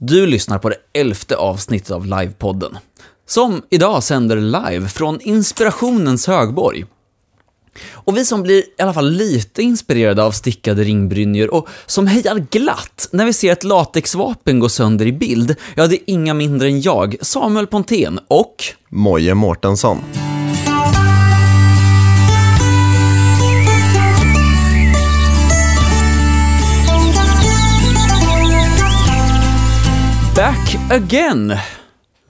Du lyssnar på det elfte avsnittet av Livepodden, som idag sänder live från inspirationens högborg. Och vi som blir i alla fall lite inspirerade av stickade ringbrynjor och som hejar glatt när vi ser ett latexvapen gå sönder i bild, ja, det är inga mindre än jag, Samuel Pontén och... Moje Mårtensson. Back again!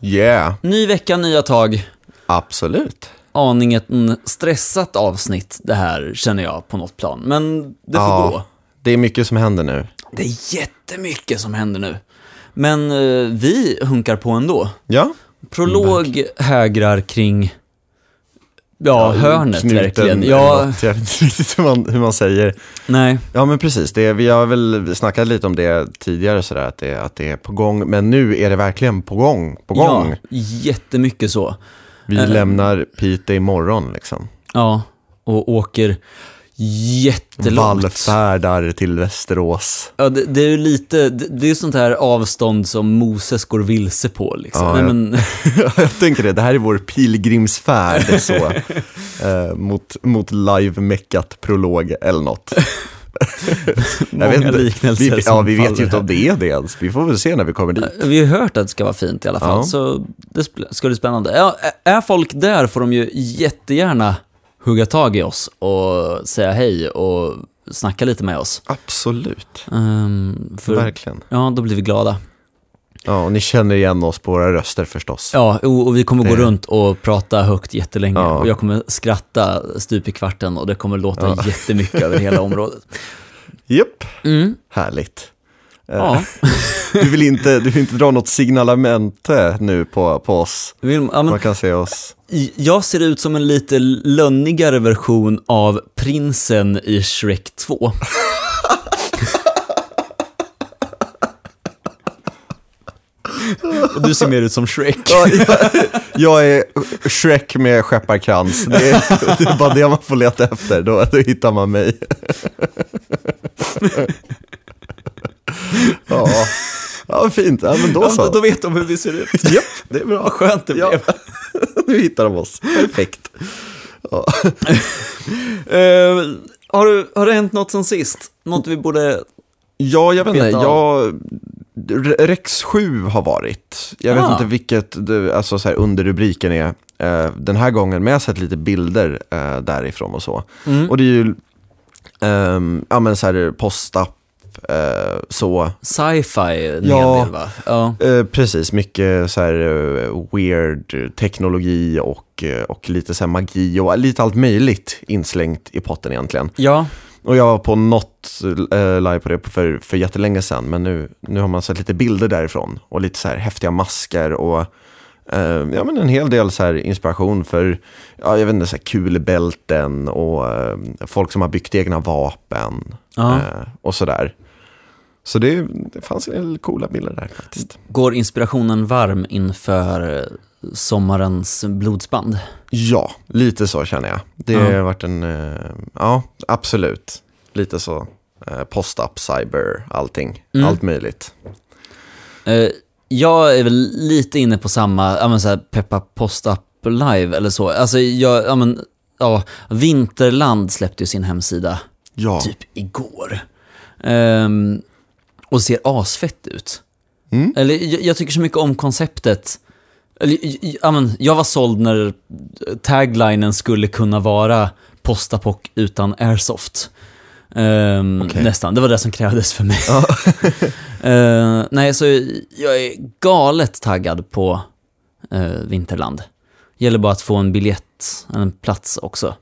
Yeah, Ny vecka, nya tag. absolut. Aningen stressat avsnitt det här, känner jag på något plan. Men det får Ja. gå. Det är mycket som händer nu. Det är jättemycket som händer nu. Men eh, vi hunkar på ändå. Ja, Prolog hägrar kring, ja, hörnet knuten verkligen. Ja. Jag vet inte riktigt hur man, hur man säger. nej, Ja, men precis. Det, vi har väl snackat lite om det tidigare, sådär, att, det, att det är på gång. Men nu är det verkligen på gång. På gång. ja, jättemycket så. Vi Eh. lämnar Piteå imorgon, liksom. Ja, och åker jättelångt. Vallfärdar till Västerås. Ja, det, det är ju lite, det, det är sånt här avstånd som Moses går vilse på liksom. Ja, Nej, ja. men, jag tänker det, det här är vår pilgrimsfärd så, eh, mot, mot live-meckat prolog eller något. många liknelser vi, Ja, vi vet ju inte om det är det ens. Vi får väl se när vi kommer dit. Vi har hört att det ska vara fint i alla fall, Ja. så det ska bli spännande. Ja, är folk där får de ju jättegärna hugga tag i oss och säga hej och snacka lite med oss. Absolut, Ehm, för, verkligen. ja, då blir vi glada. Ja, och ni känner igen oss på våra röster förstås. Ja, och, vi kommer gå Det- runt och prata högt jättelänge Ja. och jag kommer skratta stup i kvarten och det kommer låta Ja. jättemycket över hela området. Japp, Mm, härligt. Eh, ja. Du, vill inte, du vill inte dra något signalamente nu på, på oss? Vill, ja, men, Man kan se oss. jag ser ut som en lite lönnigare version av prinsen i Shrek 2. Och du ser mer ut som Shrek. Ja, jag, jag är Shrek med skepparkrans. Det är, det är bara det man får leta efter, då, då hittar man mig. Ja, ja fint. Ja, men då Ja, så. då, vet de hur vi ser ut. Japp, det är bra. Vad skönt det Ja. blev. Nu hittar de oss. Perfekt. Ja. Eh, har, du, har det hänt något sen sist? Något vi borde... Ja, jag vet inte. Jag, Re- Rex 7 har varit. Jag vet Ah. inte vilket alltså så här, underrubriken är eh, den här gången, men jag har sett lite bilder eh, därifrån och så. Mm. Och det är ju ehm, ja, men så här post-up, eh, så. Sci-fi en Ja. del va? Ja. Eh, precis, mycket så här eh, weird teknologi och, eh, och lite så magi och lite allt möjligt inslängt i potten egentligen. Ja, Och jag var på något eh, live på det för, för jättelänge sedan, men nu, nu har man sett lite bilder därifrån och lite så här häftiga masker och eh, ja, men en hel del så här inspiration för, ja, jag vet inte, så här kulbälten och eh, folk som har byggt egna vapen eh, och sådär. Så det, det fanns en del coola bilder där faktiskt. går inspirationen varm inför eh, sommarens blodsband? Ja, lite så känner jag. Det Ja. har varit en, eh, ja, absolut. Lite så. Eh, Post-up, cyber, allting. Mm. Allt möjligt. Jag är väl lite inne på samma, ja men såhär peppa post-up live eller så. Alltså jag, ja men, ja, Vinterland släppte ju sin hemsida Ja. typ igår. Ehm, och ser asfett ut. Mm. Eller jag, jag tycker så mycket om konceptet. Eller, j- j- ja, men, jag var såld när taglinen skulle kunna vara postapoc utan airsoft. Ehm, Okej. Nästan, det var det som krävdes för mig. Eh, nej, så jag är galet taggad på uh, Vinterland. Gäller bara att få en biljett, en plats också.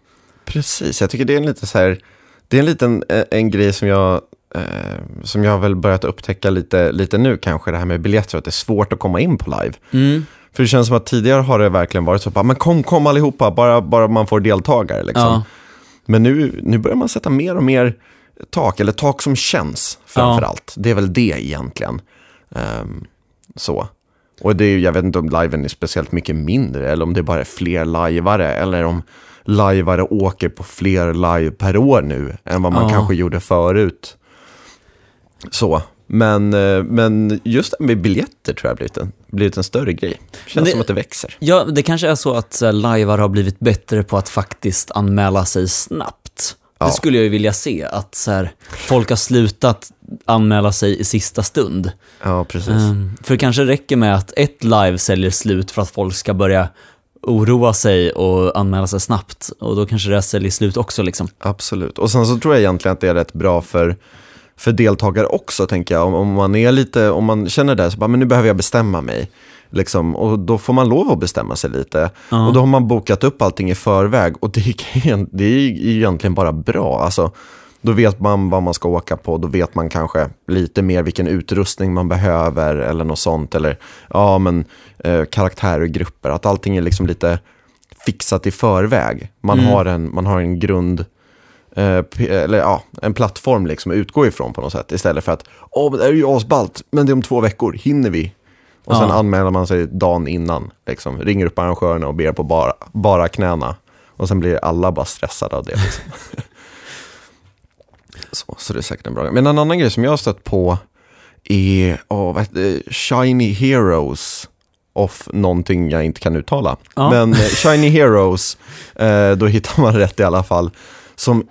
Precis, jag tycker det är en lite så här, det är en liten eh, en grej som jag, som jag har väl börjat upptäcka lite, lite nu kanske, det här med biljetter, att det är svårt att komma in på live. Mm. För det känns som att tidigare har det verkligen varit så, bara, men kom, kom allihopa, bara, bara man får deltagare liksom. Ja. Men nu, nu börjar man sätta mer och mer tak, eller tak som känns framför Ja. allt. Det är väl det egentligen. Ehm, så. Och det är, jag vet inte om liven är speciellt mycket mindre, eller om det bara är fler lajvare, eller om lajvare åker på fler live per år nu, än vad man Ja. kanske gjorde förut. Så. Men, eh, men just det med biljetter tror jag har blivit en, blivit en större grej. Känns Men det- som att det växer. Ja, det kanske är så att här, lajvar har blivit bättre på att faktiskt anmäla sig snabbt. Ja. Det skulle jag ju vilja se, att så här, folk har slutat anmäla sig i sista stund. Ja, precis. Ehm, för det kanske räcker med att ett live säljer slut för att folk ska börja oroa sig och anmäla sig snabbt. Och då kanske det säljer slut också liksom. Absolut. Och sen så tror jag egentligen att det är rätt bra för, för deltagare också, tänker jag. Om, om man är lite, om man känner det, så bara, men nu behöver jag bestämma mig. Liksom, och då får man lov att bestämma sig lite. Ja. Och då har man bokat upp allting i förväg och det är, det är egentligen bara bra. Alltså, då vet man vad man ska åka på, då vet man kanske lite mer vilken utrustning man behöver eller något sånt. Eller ja, men eh, karaktärer och grupper, att allting är liksom lite fixat i förväg. Man, Mm. har, en, man har en grund, eller ja, en plattform liksom att utgå ifrån på något sätt. Istället för att, åh, men det är ju asballt, men det är om två veckor, hinner vi? Och sen Ja. anmäler man sig dagen innan, liksom, ringer upp arrangörerna och ber på bara, bara knäna. Och sen blir alla bara stressade av det. Liksom. så, så det är säkert en bra grej. Men en annan grej som jag har stött på är åh, vad heter? Shiny Heroes of någonting jag inte kan uttala. Ja. Men eh, Shiny Heroes, eh, då hittar man rätt i alla fall, som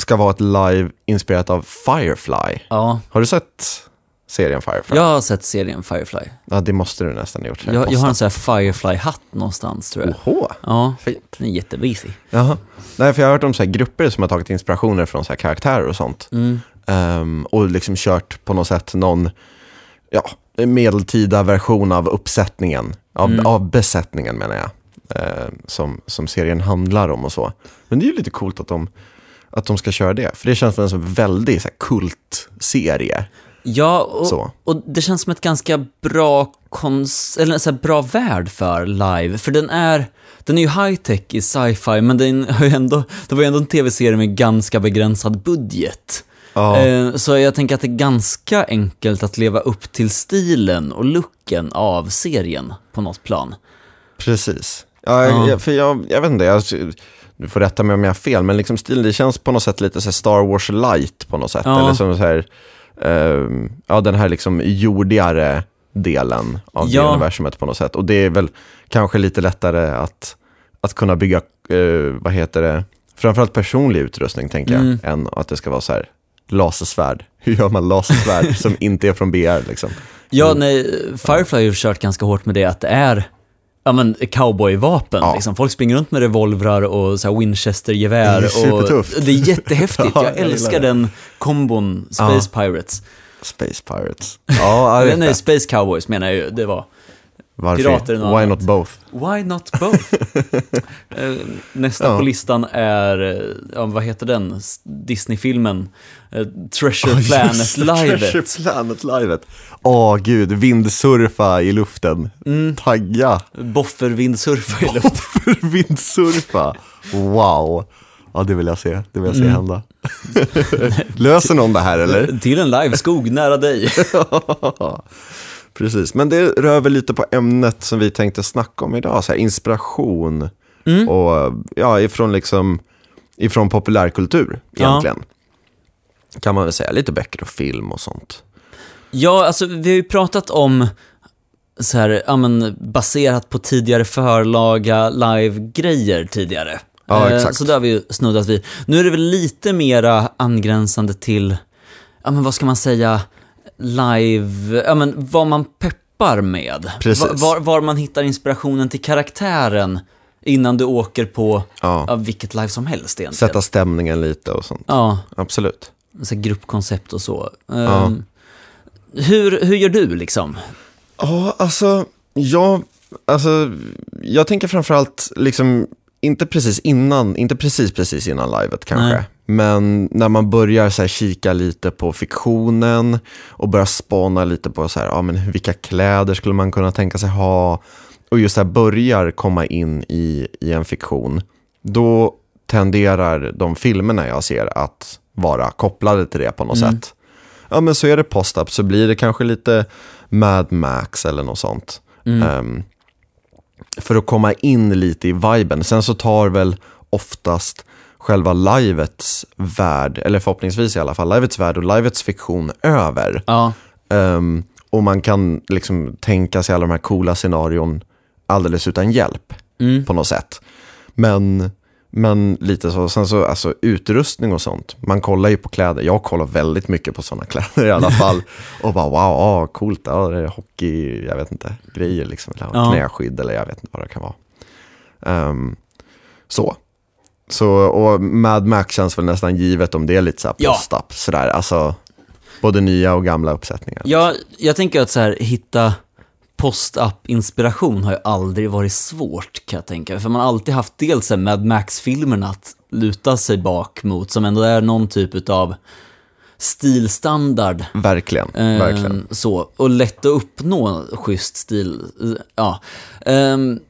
ska vara ett live inspirerat av Firefly. Ja, Har du sett serien Firefly? jag har sett serien Firefly. Ja, det måste du nästan ha gjort. Jag, jag har en sån här Firefly-hatt någonstans tror jag. Oho, Ja, fint. den är jättebrisig. Jaha. Nej, för jag har hört om så här grupper som har tagit inspirationer från så här karaktärer och sånt. Mm. Ehm, och liksom kört på något sätt någon ja, medeltida version av uppsättningen, av, Mm. av besättningen menar jag, ehm, som, som serien handlar om och så. Men det är ju lite coolt att de, att de ska köra det, för det känns som en väldigt så här, kultserie. Ja, och, Så. och det känns som ett ganska bra, kons- eller så bra värld för live. För den är, den är ju high-tech i sci-fi, men den har ju ändå, det var ju ändå en tv-serie med ganska begränsad budget. Eh, Så jag tänker att det är ganska enkelt att leva upp till stilen och looken av serien på något plan. precis. Ja, Ja. Jag, för jag, jag vet inte, jag, du får rätta mig om jag har fel, men liksom stilen, det känns på något sätt lite så Star Wars light på något sätt. Ja. Eller som så här, ehm, ja den här liksom jordigare delen av det Ja. universumet på något sätt. Och det är väl kanske lite lättare att, att kunna bygga, eh, vad heter det, framförallt personlig utrustning tänker jag, Mm. än att det ska vara så här lasersvärd. Hur gör man lasersvärd som inte är från BR liksom? Ja, Mm. nej, Firefly har ju kört ganska hårt med det att det är ja, men cowboyvapen. Ja. Liksom. Folk springer runt med revolvrar och så Winchester-gevär. Det. Och det är jättehäftigt. Ja, Jag jag älskar den kombon, Space Pirates. Space Pirates. Ja, det är Nej. Space Cowboys menar jag ju. Det var Varför? pirater Why annat. not both? Why not both? Eh, Nästa Ja. på listan är, eh, ja, vad heter den, Disney-filmen? Eh, Treasure Planet-livet. Treasure Planet-livet. Åh gud, vindsurfa i luften. Mm. Tagga. Boffervindsurfa i luften. vindsurfa. Wow. Ja, det vill jag se. Det vill jag se Mm. hända. Löser någon det här eller? Till en liveskog nära dig. Precis, men det rör väl lite på ämnet som vi tänkte snacka om idag. Så här, inspiration Mm. och ja, ifrån liksom ifrån populärkultur Ja. egentligen. Kan man väl säga, lite böcker och film och sånt. Ja, alltså vi har ju pratat om så här, ja men baserat på tidigare förlaga live-grejer tidigare. Ja, Eh, exakt. Så det har vi ju snuddat vid. Nu är det väl lite mera angränsande till, ja men vad ska man säga, live, ja men vad man peppar med. Precis. Va- Var, var man hittar inspirationen till karaktären innan du åker på Ja. ja, vilket live som helst egentligen. Sätta stämningen lite och sånt. Ja, Absolut. så gruppkoncept och så. Ja. Ehm, hur, hur gör du liksom? Ja, alltså jag, alltså, jag tänker framförallt liksom, inte precis innan, inte precis precis innan livet kanske. Nej. Men när man börjar så kika lite på fiktionen och börjar spana lite på så här, ja, men vilka kläder skulle man kunna tänka sig ha. Och just så här, börjar komma in i, i en fiktion. Då tenderar de filmerna jag ser att vara kopplade till det på något Mm. sätt. Ja men så är det post-up så blir det kanske lite Mad Max eller något sånt. Mm. Ehm, för att komma in lite i viben. Sen så tar väl oftast själva livets värld, eller förhoppningsvis i alla fall, livets värld och livets fiktion över. Ja, Ehm, och man kan liksom tänka sig alla de här coola scenarion alldeles utan hjälp Mm. på något sätt. Men, men lite så, sen så alltså utrustning och sånt. Man kollar ju på kläder, jag kollar väldigt mycket på sådana kläder i alla fall. och bara wow, ah, coolt, ja, det är hockey, jag vet inte, grejer liksom. Eller Ja. knäskydd eller jag vet inte vad det kan vara. Ehm, så. Så, och Mad Max känns väl nästan givet om det är lite så här Ja. post-up, sådär. Alltså, både nya och gamla uppsättningar. Ja, jag tänker att så här, hitta post-up-inspiration har ju aldrig varit svårt kan jag tänka. För man har alltid haft dels Mad Max-filmerna att luta sig bak mot, som ändå är någon typ av stilstandard. Verkligen, Eh, verkligen. Så, och lätt att uppnå schysst stil. Eh, Ja. Ehm,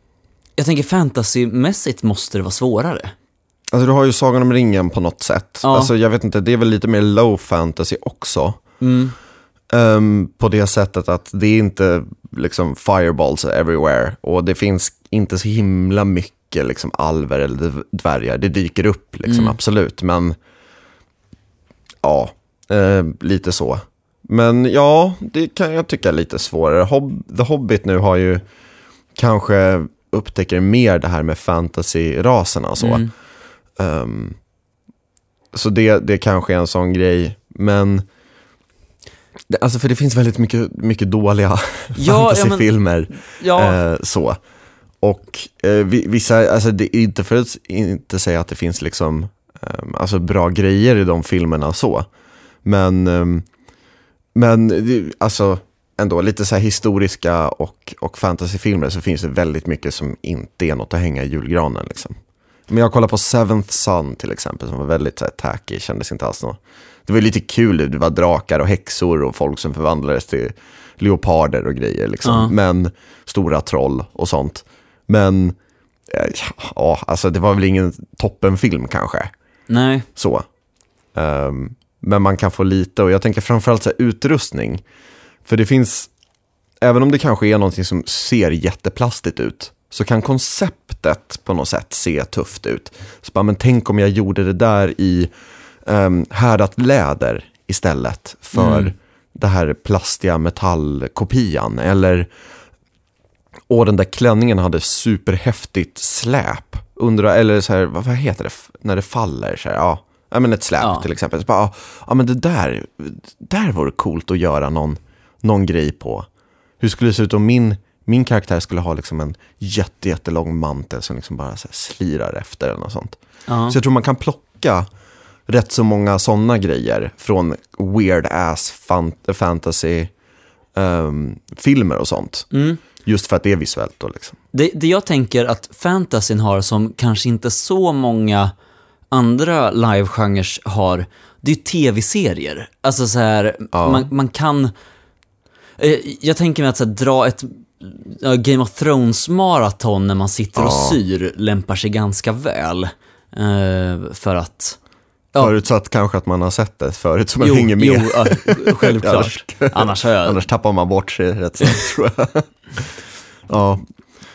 jag tänker fantasymässigt måste det vara svårare. Alltså du har ju Sagan om ringen på något sätt. Ja. Alltså jag vet inte, det är väl lite mer low fantasy också. Mm. Ehm, på det sättet att det är inte liksom fireballs everywhere. Och det finns inte så himla mycket liksom alver eller dv- dvärgar. Det dyker upp liksom, Mm. absolut. Men ja, eh, lite så. Men ja, det kan jag tycka är lite svårare. Hob- The Hobbit nu har ju kanske upptäcker mer det här med fantasy-raserna och så. Mm. Ehm, så det, det kanske är en sån grej. Men, det, alltså för det finns väldigt mycket, mycket dåliga Ja, ja, men- fantasyfilmer. Ja, Eh, så. Och eh, vi- vissa, alltså det är inte för att inte säga att det finns liksom, ehm, alltså bra grejer i de filmerna så. Men, ehm, men alltså ändå lite så här historiska och, och fantasyfilmer så finns det väldigt mycket som inte är något att hänga i julgranen liksom. Men jag kollar på Seventh Son till exempel som var väldigt så här tacky, kändes inte alls något. Det var lite kul, det var drakar och häxor och folk som förvandlades till leoparder och grejer liksom. Ja. Men stora troll och sånt. Men eh, ja, alltså det var väl ingen toppenfilm kanske. nej. Så. Ehm, men man kan få lite och jag tänker framförallt så här, utrustning. För det finns, även om det kanske är någonting som ser jätteplastigt ut, så kan konceptet på något sätt se tufft ut. Så bara, men tänk om jag gjorde det där i um, härdat läder istället för Mm. det här plastiga metallkopian. Eller, och den där klänningen hade superhäftigt släp. Undra, eller så här, vad, vad heter det, när det faller? Så här, ja. ja, men ett släp Ja. till exempel. Så bara, ja, ja, men det där, där vore coolt att göra någon, någon grej på. Hur skulle det se ut om min, min karaktär skulle ha liksom en jätte, jättelång mantel som liksom bara så slirar efter eller något sånt. Ja. Så jag tror man kan plocka rätt så många sådana grejer från weird ass fan fantasy ehm, filmer och sånt. Mm. Just för att det är visuellt då liksom. Det, det jag tänker att fantasyn har som kanske inte så många andra livegenrer har, det är ju tv-serier. Alltså så här, Ja. man, man kan... Eh, jag tänker mig att så här, dra ett Game of Thrones-maraton när man sitter och Ja. syr lämpar sig ganska väl. Eh, för att... Ja. Förutsatt kanske att man har sett det förut så man jo, hänger med. Jo, ja, självklart. Annars jag... Annars tappar man bort sig rätt snabbt tror jag. ja.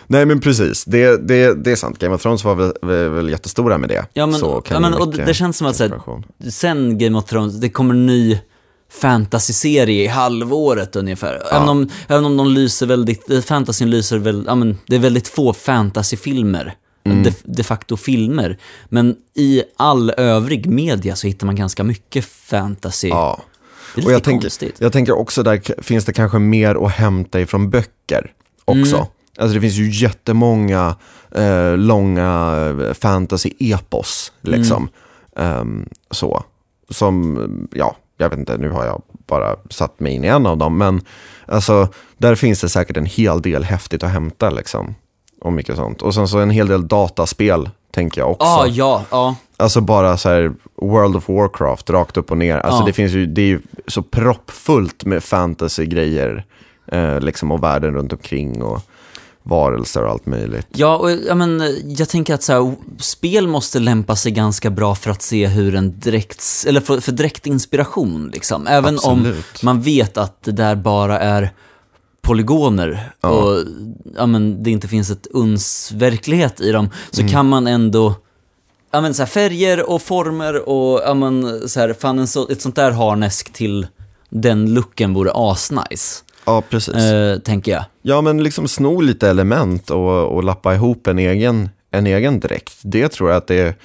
Nej men precis, det, det, det är sant. Game of Thrones var väl, väl, väl jättestora med det. Ja, men, ja, men, och det känns som att här, sen Game of Thrones, det kommer ny fantasy-serie i halvåret ungefär. Även, om, även om de lyser väldigt, eh, fantasyn lyser väl, ja men det är väldigt få fantasyfilmer. Mm. De, de facto filmer. Men i all övrig media så hittar man ganska mycket fantasy. Ja. Det är Och lite jag tänker, konstigt. jag tänker också där finns det kanske mer att hämta ifrån böcker också. Mm. Alltså det finns ju jättemånga eh, långa eh, fantasy-epos liksom. Mm. Ehm, så. Som, ja, jag vet inte, nu har jag bara satt mig in i en av dem. Men alltså, där finns det säkert en hel del häftigt att hämta liksom. Och mycket sånt. Och sen så en hel del dataspel, tänker jag också. Ah, ja, ja. Alltså bara så här World of Warcraft rakt upp och ner. Alltså Ja. det finns ju, det är ju så proppfullt med fantasy-grejer. Eh, liksom och världen runt omkring och varelser och allt möjligt. Ja, och jag, men, jag tänker att så här, spel måste lämpa sig ganska bra för att se hur en direkt, eller för, för direkt inspiration liksom. Även om Absolut. man vet att det där bara är polygoner Ja. och ja, men, det inte finns ett uns verklighet i dem, så Mm. kan man ändå Ja men så här, färger och former och ja men så här, fan en så, ett sånt där harnesk till den looken vore asnice, Ja, precis. eh, tänker jag. Ja, men liksom sno lite element och, och lappa ihop en egen, en egen dräkt. Det tror jag att det är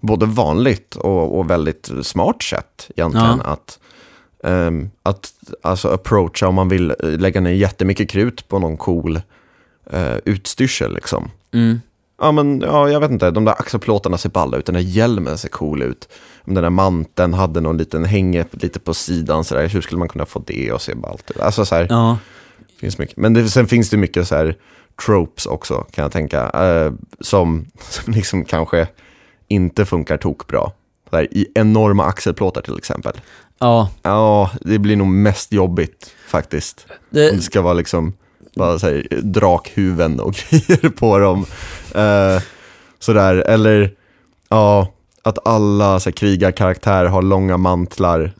både vanligt och, och väldigt smart sätt egentligen att, ehm, att alltså approacha om man vill lägga ner jättemycket krut på någon cool uh, utstyrsel liksom. Mm. Ja, men ja, jag vet inte, de där axelplåtarna ser balla ut, den där hjälmen ser cool ut. Om den där manteln hade någon liten hänge lite på sidan, så där, hur skulle man kunna få det att se ballt ut? Alltså så här, Ja, finns mycket. Men det, sen finns det mycket så här tropes också, kan jag tänka, eh, som, som liksom kanske inte funkar tokbra. Här, I enorma axelplåtar till exempel. ja. Ja, det blir nog mest jobbigt faktiskt. Det, Om det ska vara liksom bara så här, drakhuven och grejer på dem. Eh, sådär, eller ja, att alla så här, krigarkaraktärer har långa mantlar.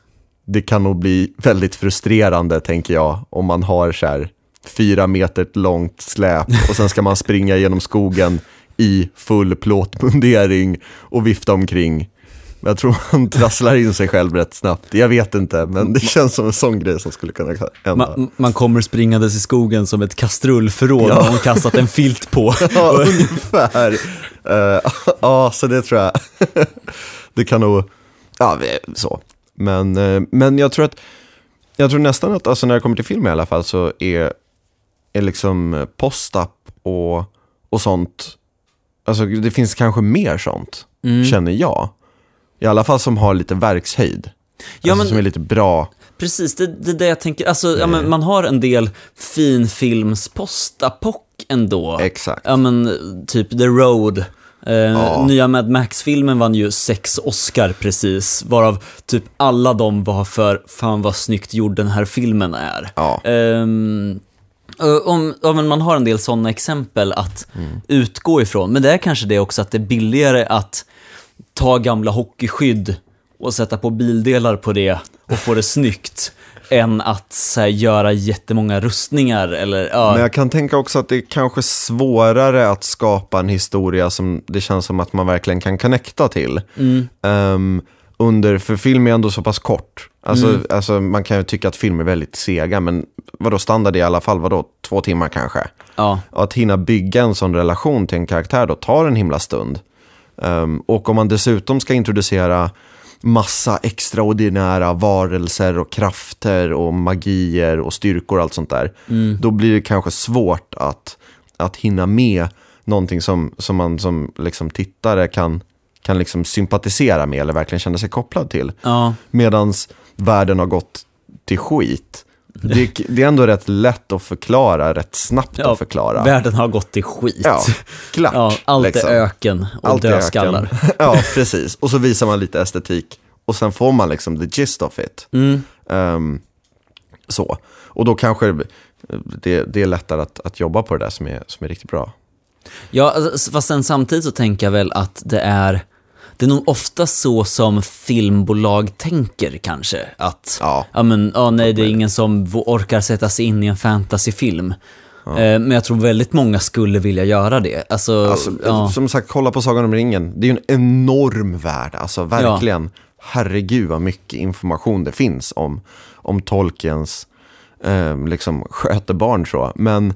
Det kan nog bli väldigt frustrerande tänker jag, om man har så här fyra meter långt släp och sen ska man springa genom skogen i full plåtmundering och vifta omkring. Jag tror man trasslar in sig själv rätt snabbt. Jag vet inte, men det känns som en sån grej som skulle kunna hända. man, man kommer springandes i skogen som ett kastrullförråd Ja. har kastat en filt på. Ja, ungefär. Eh, ja, så det tror jag. det kan nog, ja, så. Men, eh, men jag tror att, jag tror nästan att, alltså när det kommer till film i alla fall, så är, är liksom post-up och, och sånt, alltså det finns kanske mer sånt, Mm. känner jag. I alla fall som har lite verkshöjd. Ja, alltså men- som är lite bra. Precis, det, det är det jag tänker. Alltså, ja, men man har en del finfilms postapock ändå. Exakt. Ja, men typ The Road. Eh, Ja. Nya Mad Max-filmen vann ju sex Oscar precis, varav typ alla de var för fan vad snyggt gjord den här filmen är. Ja. Ö, om, ja, men man har en del sådana exempel att utgå ifrån, men det är kanske det också att det är billigare att ta gamla hockeyskydd och sätta på bildelar på det och få det snyggt än att så här, göra jättemånga rustningar eller ja. Men jag kan tänka också att det är kanske svårare att skapa en historia som det känns som att man verkligen kan connecta till. Ehm, under, för film är ändå så pass kort. Alltså, alltså man kan ju tycka att film är väldigt sega, men vadå standard i alla fall, vadå två timmar kanske? ja. Och att hinna bygga en sån relation till en karaktär då tar en himla stund. Ehm, och om man dessutom ska introducera massa extraordinära varelser och krafter och magier och styrkor och allt sånt där. Då blir det kanske svårt att, att hinna med någonting som, som man som liksom tittare kan, kan liksom sympatisera med eller verkligen känna sig kopplad till. ja. Medans världen har gått till skit. Det, det är ändå rätt lätt att förklara, rätt snabbt Ja, att förklara. Världen har gått till skit. Ja, klart. Ja, allt liksom. är öken och Allt dödskallar. öken. Ja, precis. Och så visar man lite estetik. Och sen får man liksom the gist of it. Mm. Ehm, så. Och då kanske det, det är lättare att, att jobba på det där som är, som är riktigt bra. Ja, alltså, fast sen samtidigt så tänker jag väl att det är det är nog ofta så som filmbolag tänker kanske. Att, Ja. men, ja, nej, det är ingen som orkar sätta sig in i en fantasyfilm. Eh, men jag tror väldigt många skulle vilja göra det. Alltså, Alltså, ja. Som sagt, kolla på Sagan om ringen. Det är ju en enorm värld, alltså verkligen. Herregud vad mycket information det finns om, om Tolkiens eh, liksom, skötebarn så. Men,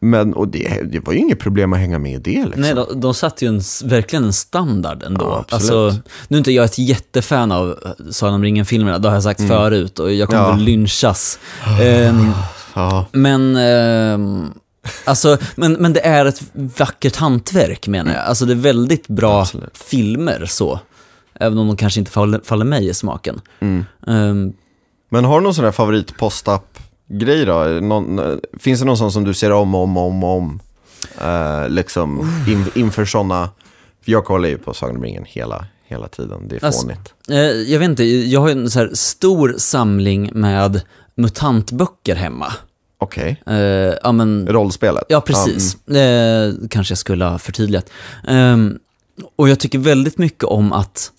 men och det, det var ju inget problem att hänga med i det liksom. Nej, de, de satte ju en, verkligen en standard ändå. Ja, alltså, nu är inte jag ett jättefan av eh, Sagan om ringen-filmerna, det har jag sagt förut och jag kommer Mm. Ja. väl lynchas. Ehm, Ja, Men, ehm, alltså, men, men det är ett vackert hantverk menar jag. Alltså det är väldigt bra Absolut. filmer så. Även om de kanske inte faller, faller mig i smaken. Mm. Ehm, Men har du någon sån där favorit post-up grej då? Någon, finns det någon sån som du ser om och om och om, om? Eh, liksom in, inför sådana, jag kollar ju på Sagan om ringen hela, hela tiden, det är Alltså, fånigt. eh, jag vet inte, jag har ju en så stor samling med mutantböcker hemma. Okej, Eh, ja, men, rollspelet? ja, precis. Eh, kanske jag skulle ha förtydligat. Ehm, och jag tycker väldigt mycket om att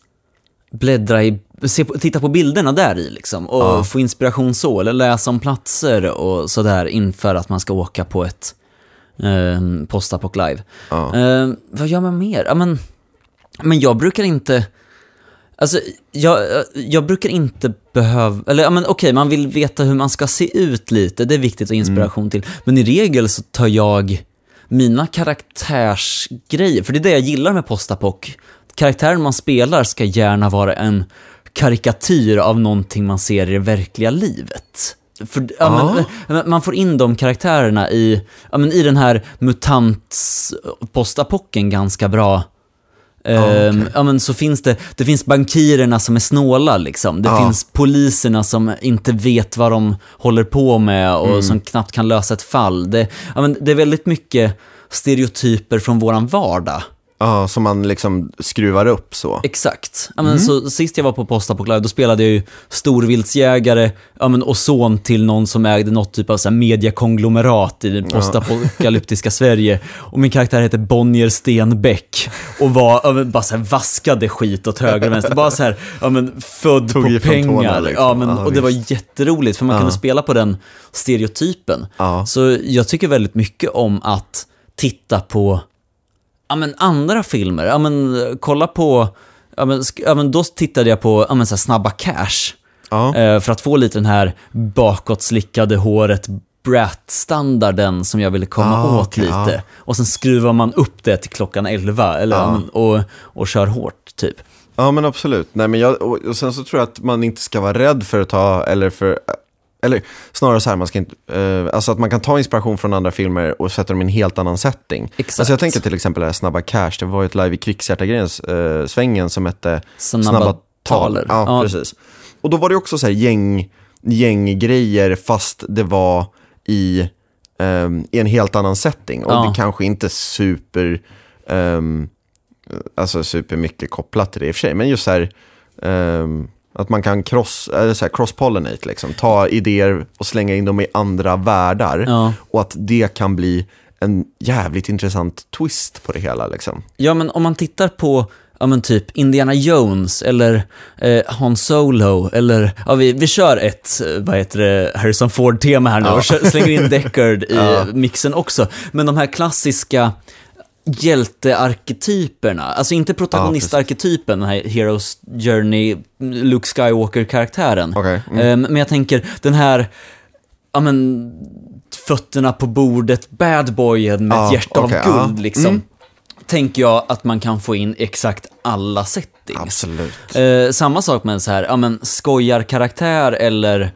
bläddra i, se på, titta på bilderna där i liksom och Ja. få inspiration så, eller läsa om platser och sådär inför att man ska åka på ett eh, postapoc live. Ja. Eh, vad gör man mer? Ja, men, men jag brukar inte, Alltså, jag, jag brukar inte behöva, eller ja men okej, man vill veta hur man ska se ut lite, det är viktigt och inspiration till. Men i regel så tar jag mina karaktärsgrejer, för det är det jag gillar med postapoc. Karaktären man spelar ska gärna vara en karikatyr av någonting man ser i det verkliga livet. För, ja, men, man får in de karaktärerna i, ja, men i den här mutant-postapocken ganska bra. Okej. Ehm, ja, men så finns det, det finns bankirerna som är snåla liksom. Det Ja. finns poliserna som inte vet vad de håller på med och Mm. som knappt kan lösa ett fall. Det, ja, men det är väldigt mycket stereotyper från våran vardag. Ja, som man liksom skruvar upp så. Exakt. Ja, men Mm. så, sist jag var på Posta på Live, då spelade jag ju storviltsjägare ja, men, och son till någon som ägde något typ av så här, mediakonglomerat i det postapokalyptiska Sverige. Och min karaktär heter Bonnier Stenbeck och var, ja, men, bara så här, vaskade skit åt höger och vänster. Bara så här, ja, men, född Tog på pengar. tårna, liksom. ja, men, Ja, och det var jätteroligt för man Ja. kunde spela på den stereotypen. Ja. Så jag tycker väldigt mycket om att titta på ja, men andra filmer. Ja, men, kolla på, ja, men, ja, men då tittade jag på ja, men, så Snabba Cash. Ja. Eh, för att få lite den här bakåtslickade håret Brat-standarden som jag ville komma Ah, åt okej, lite. ja. Och sen skruvar man upp det till klockan 11 eller, men, och, och kör hårt typ. Ja men absolut. Nej, men jag, och, och sen så tror jag att man inte ska vara rädd för att ta, eller för, eller snarare så här, man ska inte, eh, alltså att man kan ta inspiration från andra filmer och sätta dem i en helt annan setting. Exakt. Alltså jag tänker till exempel det här Snabba Cash, det var ju ett live i Krigshjärtagrens, eh, svängen som hette Snabba taler. Ja, Ja. precis. Och då var det också så här gäng, gänggrejer fast det var i, ehm, i en helt annan setting. Och Ja. det kanske inte super, um, alltså super mycket kopplat till det i och för sig. Men just så här, ehm, att man kan cross, eller så här, cross-pollinate, liksom. ta idéer och slänga in dem i andra världar. Ja. Och att det kan bli en jävligt intressant twist på det hela. Liksom. Ja, men om man tittar på ja, men typ Indiana Jones eller eh, Han Solo eller, ja vi, vi kör ett, eh, vad heter det, Harrison Ford-tema här nu och kö- slänger in Deckard i Ja. mixen också. Men de här klassiska hjältearketyperna, alltså inte protagonistarketypen, den här Heroes Journey, Luke Skywalker-karaktären. Okej, mm. Eh, Men jag tänker den här, ja men, fötterna på bordet, bad boyen med Ja, ett hjärta okej, av guld liksom. Mm. Tänker jag att man kan få in exakt alla settings. Absolut. Eh, samma sak med en så här, ja men skojar-karaktär eller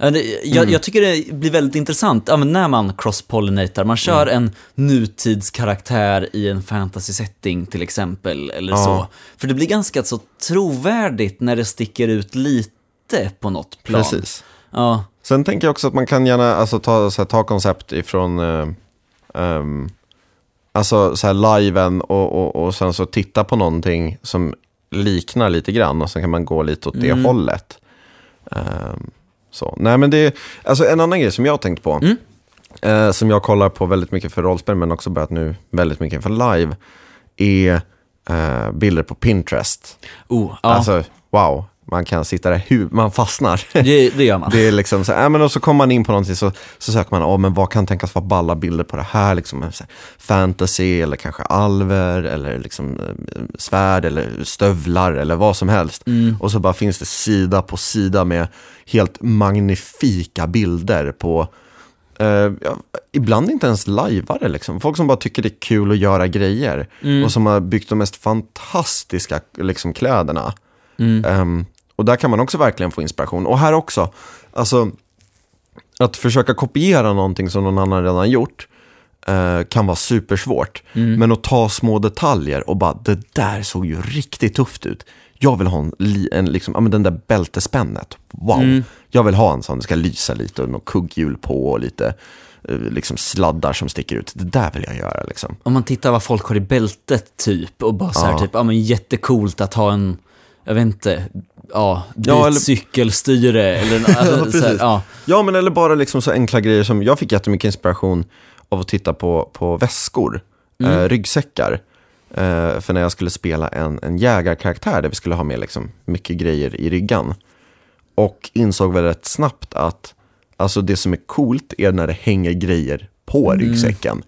jag, Mm. jag tycker det blir väldigt intressant ja, när man cross-pollinatar. Man kör Mm. en nutidskaraktär i en fantasy-setting till exempel, eller Ja. så. För det blir ganska så trovärdigt när det sticker ut lite på något plan. Precis. Ja, Sen tänker jag också att man kan gärna alltså, ta, så här, ta koncept ifrån eh, ehm, alltså, så här, liven och, och, och sen så titta på någonting som liknar lite grann och sen kan man gå lite åt det Mm. hållet. Ehm, så. Nej, men det är, alltså, en annan grej som jag har tänkt på, Mm. eh, som jag kollar på väldigt mycket för rollspel, men också börjat nu väldigt mycket för live, är eh, bilder på Pinterest. oh, ja Alltså, wow, man kan sitta där, hu- man fastnar. det, det gör man. Det är liksom så här, ja, men och så kommer man in på någonting så, så söker man, oh, men vad kan tänkas vara balla bilder på det här, liksom, här, fantasy eller kanske alver eller liksom eh, svärd eller stövlar eller vad som helst. Och så bara finns det sida på sida med helt magnifika bilder på eh, ja, ibland inte ens lajvare liksom. Folk som bara tycker det är kul att göra grejer. Och som har byggt de mest fantastiska liksom, kläderna. Ehm, och där kan man också verkligen få inspiration. Och här också, alltså att försöka kopiera någonting som någon annan redan gjort eh, kan vara supersvårt. Men att ta små detaljer och bara, det där såg ju riktigt tufft ut. Jag vill ha en, en liksom, ja men den där bältespännet. Wow, jag vill ha en sån, det ska lysa lite och något kugghjul på och lite eh, liksom sladdar som sticker ut. Det där vill jag göra liksom. Om man tittar vad folk har i bältet typ och bara så här Ja. typ, ja men jättecoolt att ha en, jag vet inte, ja, Ja, eller- cykelstyre eller alltså, så här, ja. Ja, men eller bara liksom så enkla grejer som, jag fick jättemycket inspiration av att titta på, på väskor, eh, ryggsäckar. Eh, för när jag skulle spela en, en jägarkaraktär där vi skulle ha med liksom mycket grejer i ryggan. Och insåg väl rätt snabbt att alltså det som är coolt är när det hänger grejer på ryggsäcken.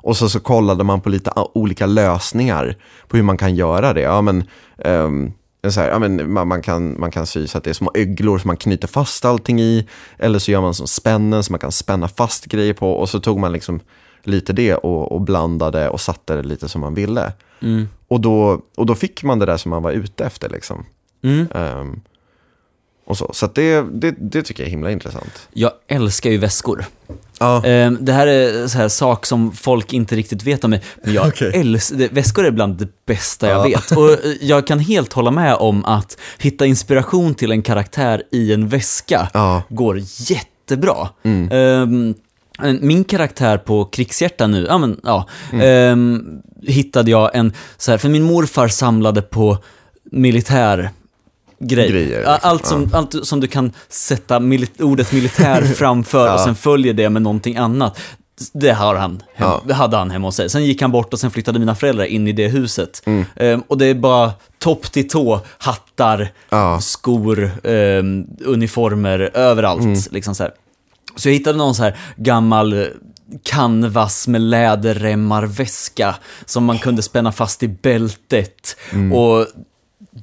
Och så, så kollade man på lite olika lösningar på hur man kan göra det. Ja, men, en så här, ja, men man, man, kan, man kan sy så att det är små öglor som man knyter fast allting i. Eller så gör man som spännen som man kan spänna fast grejer på. Och så tog man liksom lite det och, och blandade och satte det lite som man ville. Mm. Och, då, och då fick man det där som man var ute efter. Liksom. Mm. Ehm, och så så det, det, det tycker jag är himla intressant. Jag älskar ju väskor. Ja, Ehm, Det här är så här sak som folk inte riktigt vet om mig, men jag Okej. älskar, väskor är bland det bästa jag Ja. vet. Och eh, jag kan helt hålla med om att hitta inspiration till en karaktär i en väska ja, går jättebra. Mm. Ehm, min karaktär på Krigshjärta nu, ja men ja, Mm. ehm, hittade jag en, så här, för min morfar samlade på militär grej. Grejer, Ja, liksom. Allt, som, allt som du kan sätta mili- ordet militär framför och Ja. sen följer det med någonting annat. Det, har han Ja. det hade han hemma hos sig. Sen gick han bort och sen flyttade mina föräldrar in i det huset. Mm. Ehm, och det är bara topp till tå, hattar, ja, skor, ehm, uniformer, överallt. Mm. Liksom så, här. så jag hittade någon så här gammal eh, canvas med läderremmar väska som man kunde spänna fast i bältet. Mm. Och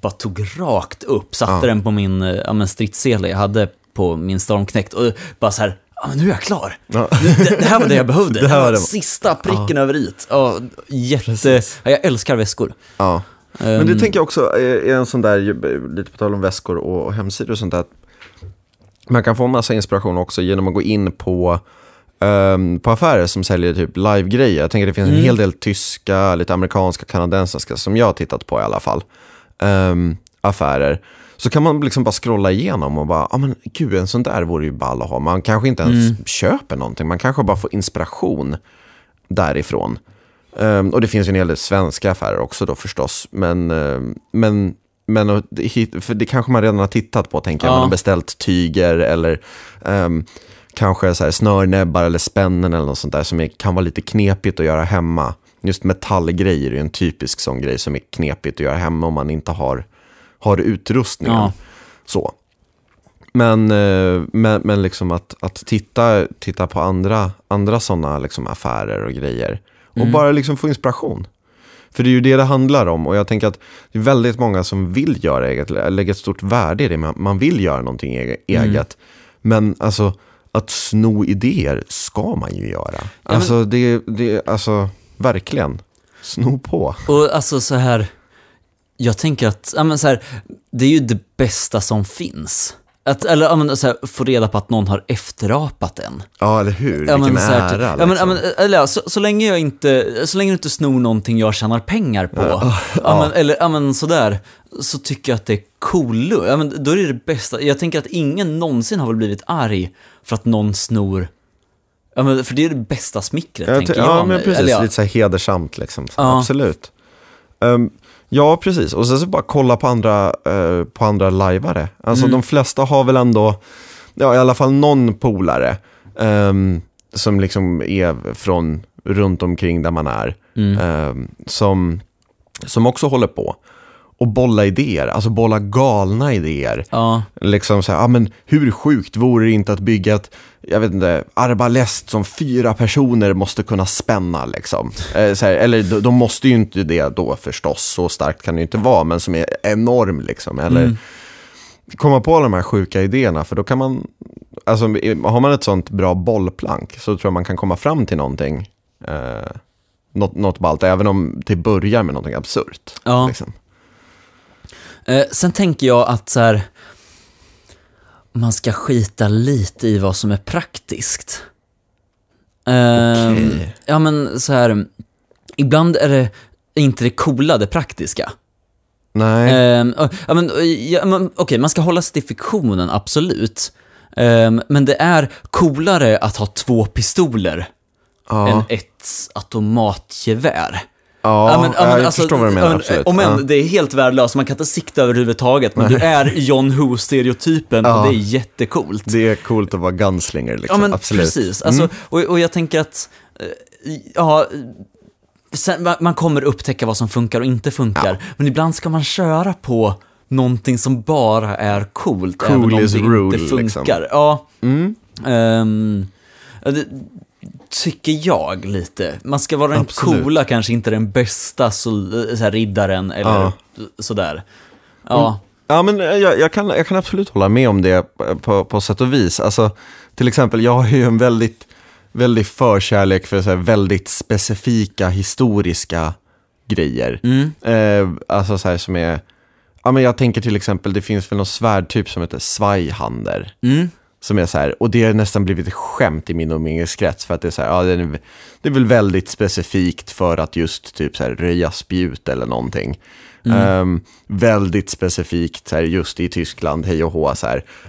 bara tog rakt upp, satte Ja. den på min eh, ja, men stridssele jag hade på min stormknekt och bara så här, ja men nu är jag klar. ja. Det, det här var det jag behövde. Det här var var det. sista pricken över it. Ja, jätte... Ja, jag älskar väskor. ja. Men det Ehm, tänker jag också är, är en sån där, lite på tal om väskor och, hemsidor och sånt där. att Man kan få massa inspiration också genom att gå in på, ehm, på affärer som säljer typ live-grejer. Jag tänker det finns en Mm. hel del tyska, lite amerikanska, kanadensiska som jag har tittat på i alla fall. Ehm, affärer. Så kan man liksom bara scrolla igenom och bara, ja men gud en sån där vore ju ball att ha. Man kanske inte ens Mm. köper någonting, man kanske bara får inspiration därifrån. Ehm, och det finns ju en hel del svenska affärer också då förstås. Men, ehm, men, men för det kanske man redan har tittat på, tänker jag. Ja. Man har beställt tyger eller ehm, kanske så här snörnäbbar eller spännen eller något sånt där som är, kan vara lite knepigt att göra hemma. Just metallgrejer är en typisk sån grej som är knepigt att göra hemma om man inte har, har utrustningen. Ja. Så. Men, eh, men, men liksom att, att titta, titta på andra, andra sådana liksom affärer och grejer. Och Mm. bara liksom få inspiration. För det är ju det det handlar om. Och jag tänker att det är väldigt många som vill göra eget, lägger ett stort värde i det. Man, vill göra någonting Mm. eget. Men alltså, att sno idéer ska man ju göra. men- Alltså, det, det, alltså, verkligen. Sno på. Och alltså så här, jag tänker att, ja men så här, det är ju det bästa som finns. Att, eller ja, men, så här, få reda på att någon har efterapat en. Ja, eller hur? Ja, Vilken men, så här, ära. typ- ja, men, ja, liksom. men, eller, ja, så, så länge jag inte, så länge du inte snor någonting jag tjänar pengar på, ja. Ja. men, eller ja, men sådär, så tycker jag att det är cool. Ja, men, då är det det bästa. Jag tänker att ingen någonsin har väl blivit arg för att någon snor, ja, men, för det är det bästa smickret, Jag tänker jag. ja, men precis. Eller, ja. Lite så här hedersamt liksom. Ja. Absolut. Ehm, ja, precis. Och sen så bara kolla på andra, uh, på andra lajvare. Alltså Mm. de flesta har väl ändå, ja i alla fall någon polare ehm, som liksom är från runt omkring där man är. Mm. ehm, som, som också håller på. Och bolla idéer, alltså bolla galna idéer. Ja, Liksom så här, ja men hur sjukt vore det inte att bygga ett, jag vet inte, arbalest som fyra personer måste kunna spänna liksom. Eh, så här, eller de, de måste ju inte det då förstås, så starkt kan det ju inte vara, men som är enorm liksom. Eller Mm. komma på de här sjuka idéerna, för då kan man, alltså har man ett sånt bra bollplank så tror jag man kan komma fram till någonting, eh, något, något ballt, även om det börjar med någonting absurt. Ja. Liksom. Eh, sen tänker jag att så här, man ska skita lite i vad som är praktiskt. Eh, Okej. Ja men så här, ibland är det inte det coola det praktiska. Nej, och- ja, men, ja, men, Okej, man ska hålla sig till fiktionen, absolut. Ehm, men det är coolare att ha två pistoler ja, än ett automatgevär. Ja, Ja, men- ja, men jag alltså, förstår vad du ja, menar, men, absolut. Om än Ja. det är helt värdelöst, man kan inte sikta överhuvudtaget, men du är John Who-stereotypen Ja. och det är jättecoolt. Det är coolt att vara gunslinger Ja liksom, men absolut. precis, alltså, Mm. och, och jag tänker att, eh, ja, sen, man- kommer upptäcka vad som funkar och inte funkar, men ibland ska man köra på någonting som bara är coolt, Cool även om det rule, inte funkar. liksom. Ja, Mm. ja, det tycker jag lite. Man ska vara den Absolut. coola, kanske inte den bästa så, så här, riddaren eller Ja. sådär. Ja. Ja, men eh, jag, jag, kan, jag kan absolut hålla med om det på, på sätt och vis. Alltså, till exempel, jag har ju en väldigt, väldigt förkärlek för så här, väldigt specifika historiska grejer. Mm. Eh, alltså så här som är, ja men jag tänker till exempel, det finns väl någon svärdtyp som heter Svajhander. Mm. Som är så här, och det har nästan blivit ett skämt i min umgängeskrets för att det är så här, ja det är, det är väl väldigt specifikt för att just typ så här röja spjut eller någonting. Ehm, väldigt specifikt så här, just i Tyskland, hej och hå så.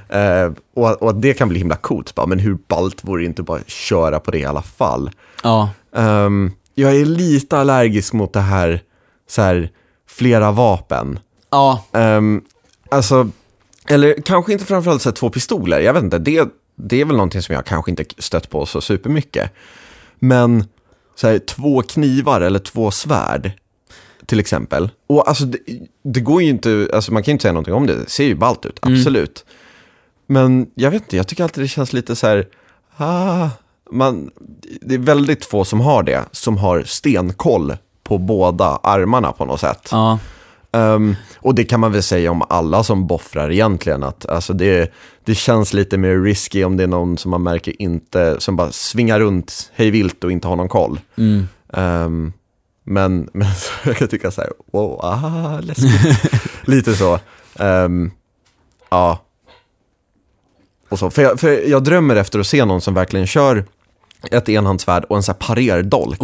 Eh, och, och det kan bli himla coolt, bara, men hur ballt vore det inte bara köra på det i alla fall? Ja. Ehm, jag är lite allergisk mot det här, så här flera vapen. Ja. Um, alltså, eller kanske inte framförallt så två pistoler, jag vet inte, det, det är väl någonting som jag kanske inte stött på så supermycket. Men så här, två knivar eller två svärd, till exempel. Och alltså, det, det går ju inte, alltså man kan ju inte säga någonting om det, det ser ju ballt ut, absolut. Men jag vet inte, jag tycker alltid det känns lite så här, ah, man, det är väldigt få som har det, som har stenkoll på båda armarna på något sätt. Ja. Ehm, och det kan man väl säga om alla som boffrar egentligen. Att, alltså det, det känns lite mer risky om det är någon som man märker inte, som bara svingar runt hej vilt och inte har någon koll. Mm. Ehm, men, men jag kan tycka så här, wow, ah, läskigt. lite så. Ehm, ja. Och så. För, jag, för jag drömmer efter att se någon som verkligen kör ett enhandsvärd och en så här parerdolk.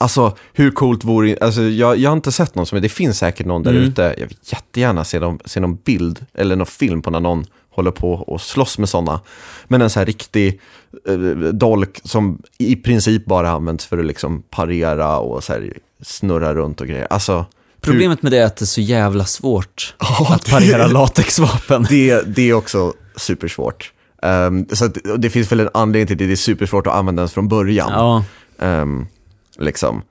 Alltså hur coolt vore alltså, jag, jag har inte sett någon som, det finns säkert någon där ute, jag vill jättegärna se, dem, se någon bild eller någon film på när någon håller på och slåss med sådana. Men en så här riktig eh, dolk som i princip bara används för att liksom parera och så här snurra runt och grejer. Alltså, Problemet med det är att det är så jävla svårt Ja, att parera latexvapen. det, det är också supersvårt. Um, så och det finns väl en anledning till det, det är supersvårt att använda ens från början. Ja. Ehm, liksom.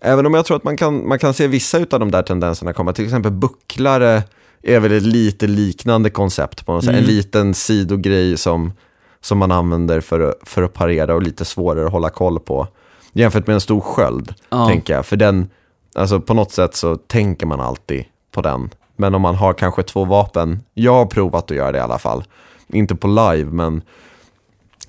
Även om jag tror att man kan, man kan se vissa av de där tendenserna komma. Till exempel bucklare är väl ett lite liknande koncept på något sätt. En liten sidogrej som, som man använder för, för att parera och lite svårare att hålla koll på. Jämfört med en stor sköld, Ja. tänker jag. För den, alltså på något sätt så tänker man alltid på den. Men om man har kanske två vapen, jag har provat att göra det i alla fall. Inte på live, men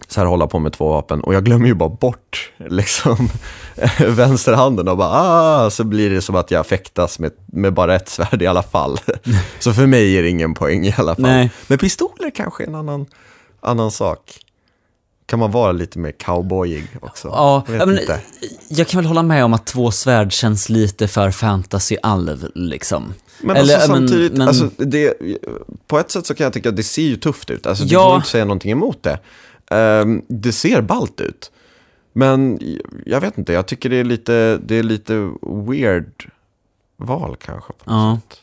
så här hålla på med två vapen och jag glömmer ju bara bort liksom vänsterhanden och bara ah, så blir det som att jag fäktas med, med bara ett svärd i alla fall. så för mig är det ingen poäng i alla fall. Nej. Men pistoler kanske är en annan, annan sak. Kan man vara lite mer cowboyig också? Ja, jag vet men, inte. jag kan väl hålla med om att två svärd känns lite för fantasy-alv, liksom. Men Eller, alltså, men- samtidigt, men- alltså, det, på ett sätt så kan jag tycka att det ser ju tufft ut. Alltså, det Ja. går inte säga någonting emot det. Ehm, det ser ballt ut. Men jag vet inte, jag tycker det är lite, det är lite weird val kanske. På något Ja. sätt.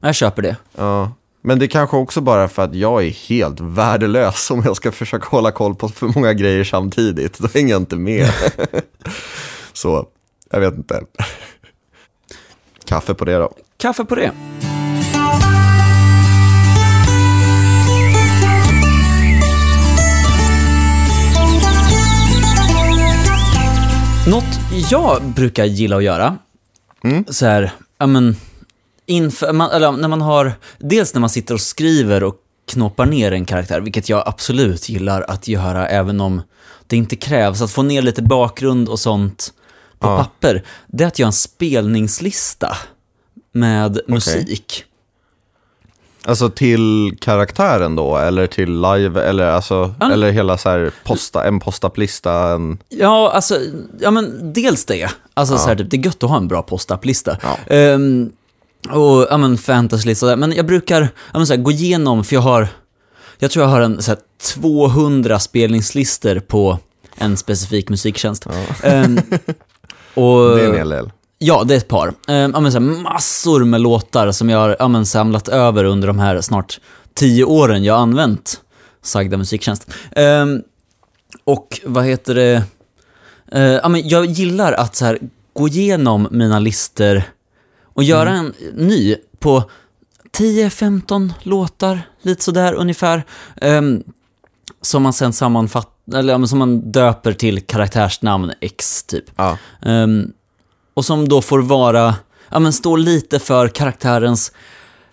Jag köper det. Ja. Men det är kanske också bara för att jag är helt värdelös om jag ska försöka hålla koll på för många grejer samtidigt. Då hänger jag inte med. så, jag vet inte. Kaffe på det då. Kaffe på det. Något jag brukar gilla att göra, så här, ja men, inför, man, eller när man har, dels när man sitter och skriver och knoppar ner en karaktär, vilket jag absolut gillar att göra, även om det inte krävs, att få ner lite bakgrund och sånt på Ja. papper, det är att göra en spelningslista med musik. Alltså till karaktären då, eller till live, eller, alltså, Ja. eller hela så här posta, en postapp-lista, en... Ja, alltså, ja men dels det. Alltså så här, typ, det är gött att ha en bra postapp-lista. Ja. Ehm, och, ja men fantasy-lista där. Men jag brukar, ja men så här, gå igenom, för jag har, jag tror jag har en så här 200 spelningslistor på en specifik musiktjänst. Ehm, och, Det är en hel del. Ja, det är ett par. Ja, men så här, massor med låtar som jag har ja, men, samlat över under de här snart tio åren jag har använt sagda musiktjänst. Ehm, och vad heter det? Eh, ja, men jag gillar att så här, gå igenom mina listor och göra en ny på 10-15 låtar, lite sådär ungefär. Ehm, som man sen sammanfattar, eller som man döper till karaktärsnamn X typ. Ja. Ehm, och som då får vara, ja men stå lite för karaktärens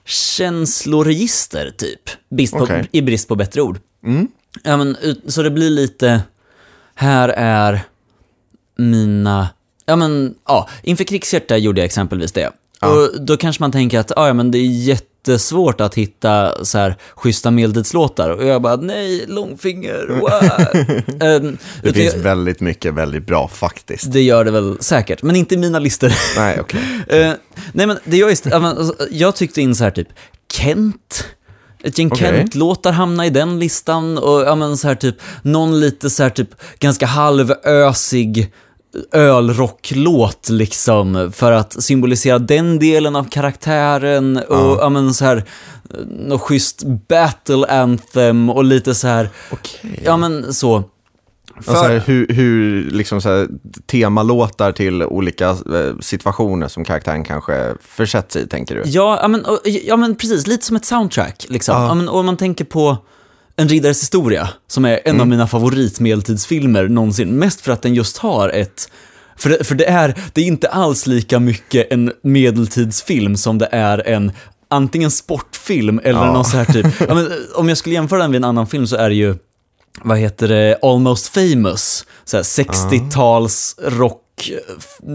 känsloregister, typ. Brist på, Okej. I brist på bättre ord. Mm. Ja, men, så det blir lite, här är mina, ja men, ja, inför krigshjärta gjorde jag exempelvis det. Ja. Och då kanske man tänker att, ja men det är jättesvårt att hitta så här schyssta medeltidslåtar. Och jag bara, nej, långfinger, wow. Ehm, Det finns jag- väldigt mycket väldigt bra faktiskt. det gör det väl säkert, men inte i mina listor. Nej, okej. Eh, nej men det jag just, alltså, jag tyckte in så här typ, Kent, ett gäng Okej. Kent-låtar hamnar i den listan och ja men så här typ, någon lite så här typ ganska halvösig ölrocklåt liksom för att symbolisera den delen av karaktären och Ja. ja men så här något schysst battle anthem och lite så här, Okej. ja men så. Och så här, hur, hur liksom så här, temalåtar till olika eh, situationer som karaktären kanske försätts i, tänker du? Ja, ja, men, ja, men precis. Lite som ett soundtrack. Liksom. Ja. Ja. men, och man tänker på En riddares historia, som är en av mina favoritmedeltidsfilmer någonsin. Mest för att den just har ett... För det, för det, är, det är inte alls lika mycket en medeltidsfilm som det är en antingen sportfilm eller Ja. någon så här typ... Ja, men, om jag skulle jämföra den med en annan film så är det ju, vad heter det, Almost famous. Så här 60-tals rock,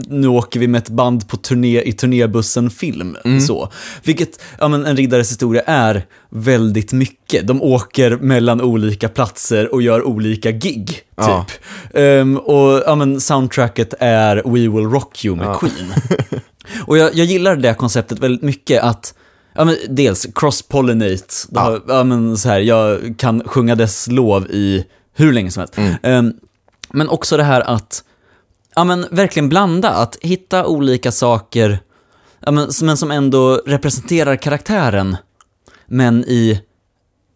nu åker vi med ett band på turné i turnébussen-film. Så. Vilket, ja men en riddares historia är väldigt mycket. De åker mellan olika platser och gör olika gig, typ. Ja. Ehm, och ja men soundtracket är We Will Rock You med Ja. Queen. och jag, jag gillar det konceptet väldigt mycket att Ja, men dels cross-pollinate. Har- Ja. men så här, jag kan sjunga dess lov i hur länge som helst. Ehm, men också det här att ja, men verkligen blanda, att hitta olika saker, ja, men, men som ändå representerar karaktären, men i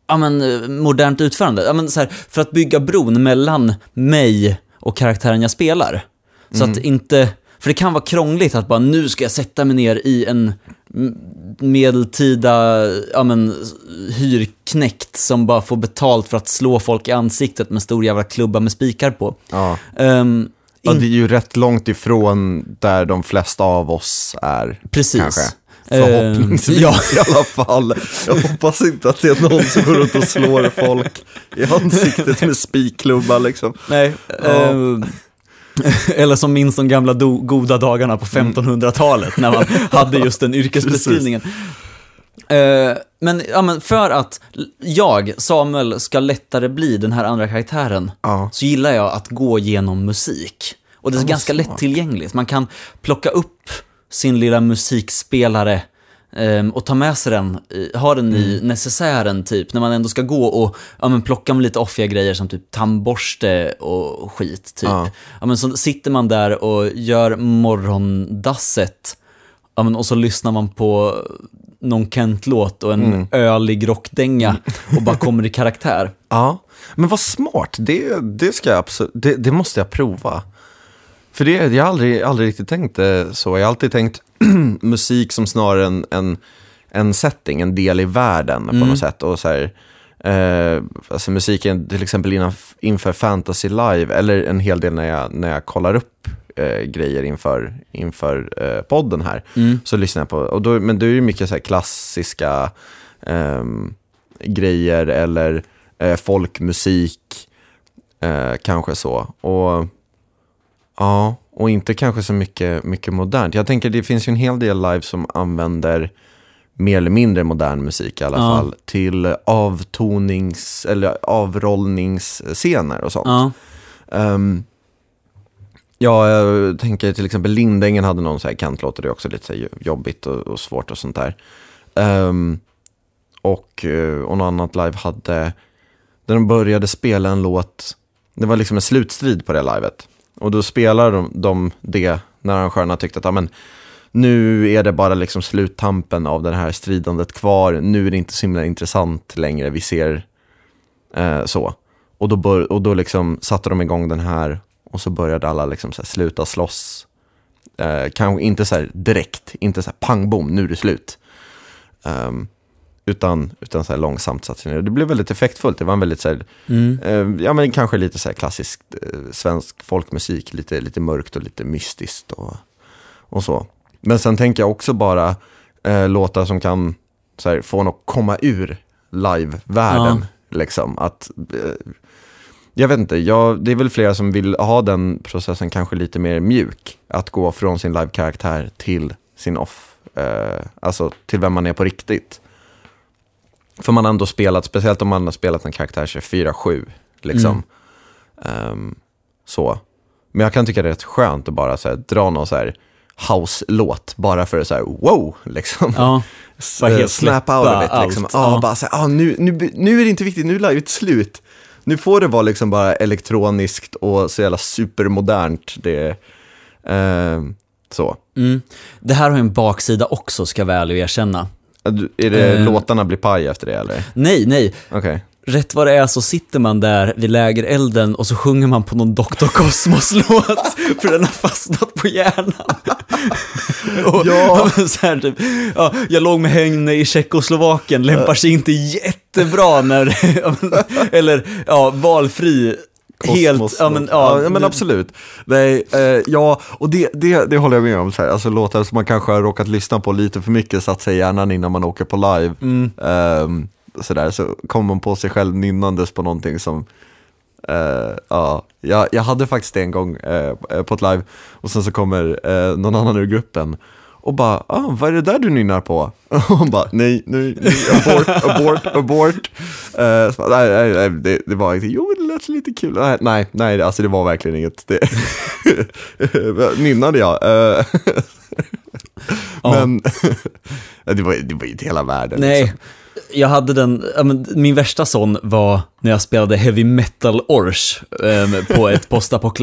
ja, men, eh, modernt utförande. Ja, men, så här, för att bygga bron mellan mig och karaktären jag spelar. Så att inte, för det kan vara krångligt att bara nu ska jag sätta mig ner i en medeltida ja, men, hyrknäckt som bara får betalt för att slå folk i ansiktet med stor jävla klubba med spikar på. Ja. Ehm, ja, det är ju rätt långt ifrån där de flesta av oss är. Precis. Kanske. Eh, Förhoppningsvis ja. i alla fall. Jag hoppas inte att det är någon som går runt och slår folk i ansiktet med spikklubba liksom. Nej. ehm, eller som minns de gamla do, goda dagarna på 1500-talet när man hade just den yrkesbeskrivningen. Eh, men, ja, men för att jag, Samuel, ska lättare bli den här andra karaktären Ja. så gillar jag att gå genom musik. Och det är Ja, ganska smart. lättillgängligt. Man kan plocka upp sin lilla musikspelare ehm, och ta med sig den, i- ha den i Mm. necessären typ, när man ändå ska gå och ja, men plocka med lite offiga grejer som typ tandborste och skit. Typ. Ja. Ja. men så sitter man där och gör morgondasset ja, men, och så lyssnar man på någon Kent-låt och en Mm. ölig rockdänga och bara kommer i karaktär. Ja, men vad smart. Det, det, ska jag absolut, det, det måste jag prova. För det, jag har aldrig, aldrig riktigt tänkt det så. Jag har alltid tänkt musik som snarare en, en, en setting, en del i världen på något sätt. Och så här, eh, alltså musiken till exempel inför Fantasy Live, eller en hel del när jag, när jag kollar upp eh, grejer inför, inför eh, podden här, så lyssnar jag på, och då, men då är det mycket så här klassiska ehm, grejer eller eh, folkmusik, eh, kanske så. Och ja, och inte kanske så mycket, mycket modernt. Jag tänker det finns ju en hel del live som använder mer eller mindre modern musik i alla Ja. fall till avtonings eller avrollningsscener och sånt. Ja. Ehm, ja, jag tänker till exempel Lindängen hade någon så här Kent-låt och det är också lite så jobbigt och, och svårt och sånt där. Um, och, eh, och något annat live hade, där de började spela en låt, det var liksom en slutstrid på det livet. Och då spelade de, de det när arrangörerna tyckte att amen, nu är det bara liksom sluttampen av det här stridandet kvar, nu är det inte så himla intressant längre, vi ser eh, så. Och då, bör, och då liksom satte de igång den här och så började alla liksom så här sluta slåss. Eh, kanske inte så här direkt, inte så här pang bom, nu är det slut. Ehm, utan, utan så här långsamt sig ner. Det blev väldigt effektfullt. Det var en väldigt så här, Mm. eh, ja men kanske lite så här klassisk eh, svensk folkmusik, lite, lite mörkt och lite mystiskt och, och så. Men sen tänker jag också bara eh, låtar som kan så här, få en att komma ur live-världen. Liksom, att, eh, jag vet inte, jag, det är väl flera som vill ha den processen kanske lite mer mjuk. Att gå från sin live-karaktär till sin off, eh, alltså till vem man är på riktigt. För man har ändå spelat, speciellt om man har spelat en karaktär 24-7, liksom. Ehm, så. Men jag kan tycka det är rätt skönt att bara så här, dra någon så här house-låt, bara för att så här, wow, liksom. Ja. Bara helt snap out of it liksom. allt. Ja. bara så här, ah, nu, nu, nu är det inte viktigt, nu är livet slut. Nu får det vara liksom bara elektroniskt och så jävla supermodernt. Det, eh, så. Mm. Det här har en baksida också, ska jag väl erkänna. Är det Eh. låtarna blir paj efter det eller? Nej, nej. Okej. Rätt vad det är så sitter man där vid lägerelden och så sjunger man på någon Dr. Cosmos-låt, för den har fastnat på hjärnan. och, Ja. så här, typ, ja, jag låg med henne i Tjeckoslovakien, lämpar sig inte jättebra när, eller ja, valfri, helt, ja men, ja, ja, men absolut. Nej, eh, ja, och det, det, det håller jag med om. Så här. Alltså låtar som man kanske har råkat lyssna på lite för mycket, satt sig i hjärnan innan man åker på live. Mm. Ehm, sådär, så kommer man på sig själv nynnandes på någonting som eh, ja, jag, jag hade faktiskt det en gång eh, på ett live och sen så kommer eh, någon annan ur gruppen och bara, ah, vad är det där du nynnar på? Och hon bara, nej, nej, nej abort, abort, abort. Eh, så, nej, nej, nej det, det var inte, jo det lät lite kul. Nej, nej, nej alltså det var verkligen inget. Det, nynnade jag. Ja. Men det, var, det var ju inte hela världen. Nej, Liksom jag hade den, min värsta sån var när jag spelade heavy metal ors eh, på ett postapoc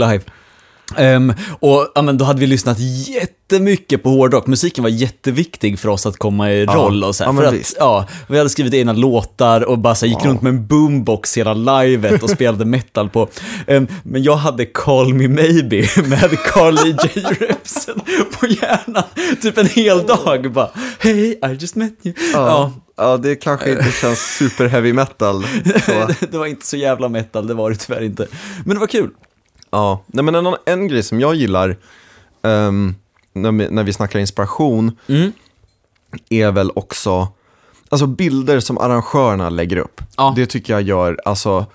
Ehm, och ja, men då hade vi lyssnat jättemycket på hårdrock. Musiken var jätteviktig för oss att komma i Ja. roll och så här, Ja, för att, visst. ja, Vi hade skrivit egna låtar och bara så här, gick Ja. runt med en boombox hela livet och spelade metal på. Ehm, men jag hade Call Me Maybe med Carly J. Repsen på hjärnan. Typ en hel dag bara, Hey, I just met you. Ja, ja, det kanske inte känns super heavy metal. Det var inte så jävla metal, det var det tyvärr inte. Men det var kul. Ja, nej men en, en grej som jag gillar ehm, när, vi, när vi snackar inspiration Mm. är väl också, alltså bilder som arrangörerna lägger upp. Ja. Det tycker jag gör, alltså,